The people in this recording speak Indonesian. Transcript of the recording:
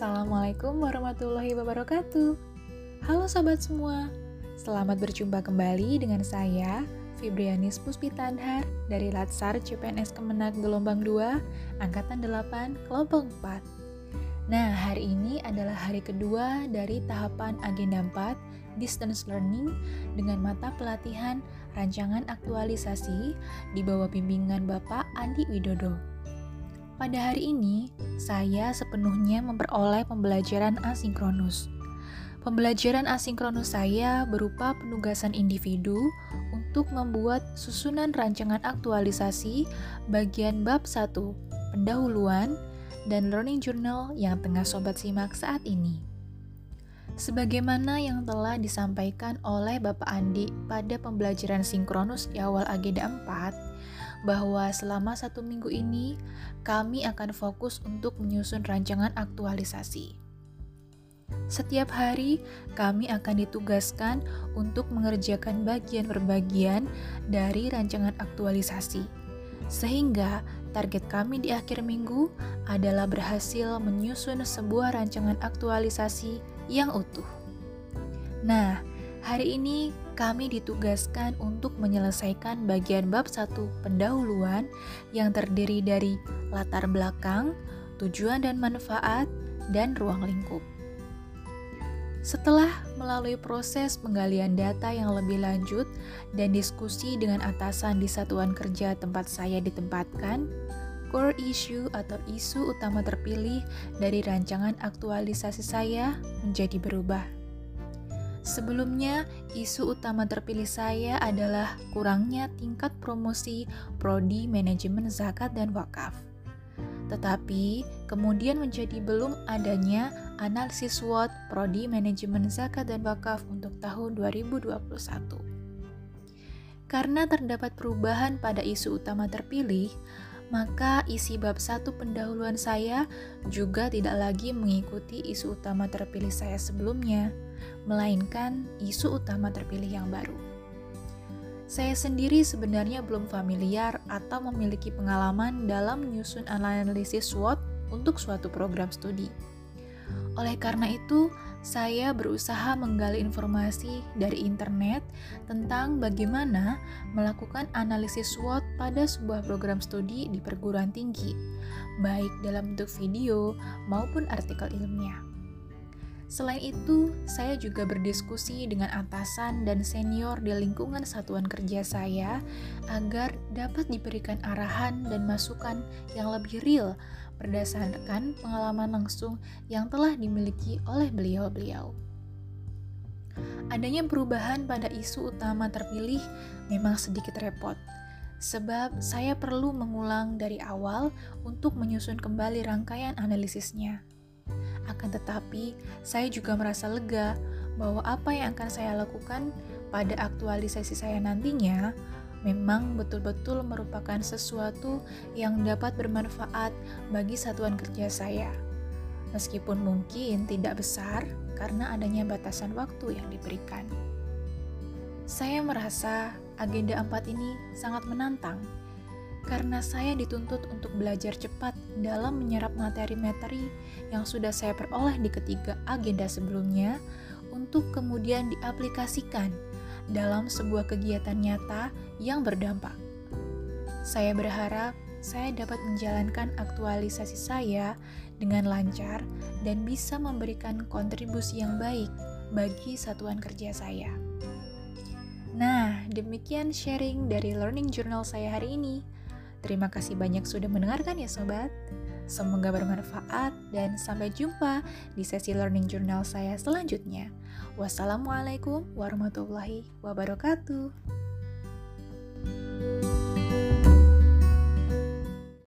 Assalamualaikum warahmatullahi wabarakatuh. Halo sobat semua, selamat berjumpa kembali dengan saya, Fibrianis Puspitanhar dari Latsar CPNS Kemenag Gelombang 2, Angkatan 8, Kelompok 4. Nah, hari ini adalah hari kedua dari tahapan Agenda 4, Distance Learning, dengan mata pelatihan rancangan aktualisasi di bawah bimbingan Bapak Andi Widodo. Pada hari ini, saya sepenuhnya memperoleh pembelajaran asinkronus. Pembelajaran asinkronus saya berupa penugasan individu untuk membuat susunan rancangan aktualisasi bagian bab 1, pendahuluan, dan learning journal yang tengah sobat simak saat ini. Sebagaimana yang telah disampaikan oleh Bapak Andi pada pembelajaran sinkronus di awal agenda 4, bahwa selama satu minggu ini kami akan fokus untuk menyusun rancangan aktualisasi. Setiap hari, kami akan ditugaskan untuk mengerjakan bagian per bagian dari rancangan aktualisasi, sehingga target kami di akhir minggu adalah berhasil menyusun sebuah rancangan aktualisasi yang utuh. Nah, hari ini kami ditugaskan untuk menyelesaikan bagian bab 1 pendahuluan yang terdiri dari latar belakang, tujuan dan manfaat, dan ruang lingkup. Setelah melalui proses penggalian data yang lebih lanjut dan diskusi dengan atasan di satuan kerja tempat saya ditempatkan, core issue atau isu utama terpilih dari rancangan aktualisasi saya menjadi berubah. Sebelumnya, isu utama terpilih saya adalah kurangnya tingkat promosi prodi manajemen zakat dan wakaf. Tetapi kemudian menjadi belum adanya analisis SWOT prodi manajemen zakat dan wakaf untuk tahun 2021. Karena terdapat perubahan pada isu utama terpilih, maka isi bab satu pendahuluan saya juga tidak lagi mengikuti isu utama terpilih saya sebelumnya melainkan isu utama terpilih yang baru. Saya sendiri sebenarnya belum familiar atau memiliki pengalaman dalam menyusun analisis SWOT untuk suatu program studi. Oleh karena itu, saya berusaha menggali informasi dari internet tentang bagaimana melakukan analisis SWOT pada sebuah program studi di perguruan tinggi, baik dalam bentuk video maupun artikel ilmiah. Selain itu, saya juga berdiskusi dengan atasan dan senior di lingkungan satuan kerja saya agar dapat diberikan arahan dan masukan yang lebih real berdasarkan pengalaman langsung yang telah dimiliki oleh beliau-beliau. Adanya perubahan pada isu utama terpilih memang sedikit repot, sebab saya perlu mengulang dari awal untuk menyusun kembali rangkaian analisisnya. Akan tetapi, saya juga merasa lega bahwa apa yang akan saya lakukan pada aktualisasi saya nantinya memang betul-betul merupakan sesuatu yang dapat bermanfaat bagi satuan kerja saya. Meskipun mungkin tidak besar karena adanya batasan waktu yang diberikan. Saya merasa agenda 4 ini sangat menantang karena saya dituntut untuk belajar cepat dalam menyerap materi-materi yang sudah saya peroleh di ketiga agenda sebelumnya untuk kemudian diaplikasikan dalam sebuah kegiatan nyata yang berdampak. Saya berharap saya dapat menjalankan aktualisasi saya dengan lancar dan bisa memberikan kontribusi yang baik bagi satuan kerja saya. Nah, demikian sharing dari learning journal saya hari ini. Terima kasih banyak sudah mendengarkan ya sobat. Semoga bermanfaat dan sampai jumpa di sesi learning journal saya selanjutnya. Wassalamualaikum warahmatullahi wabarakatuh.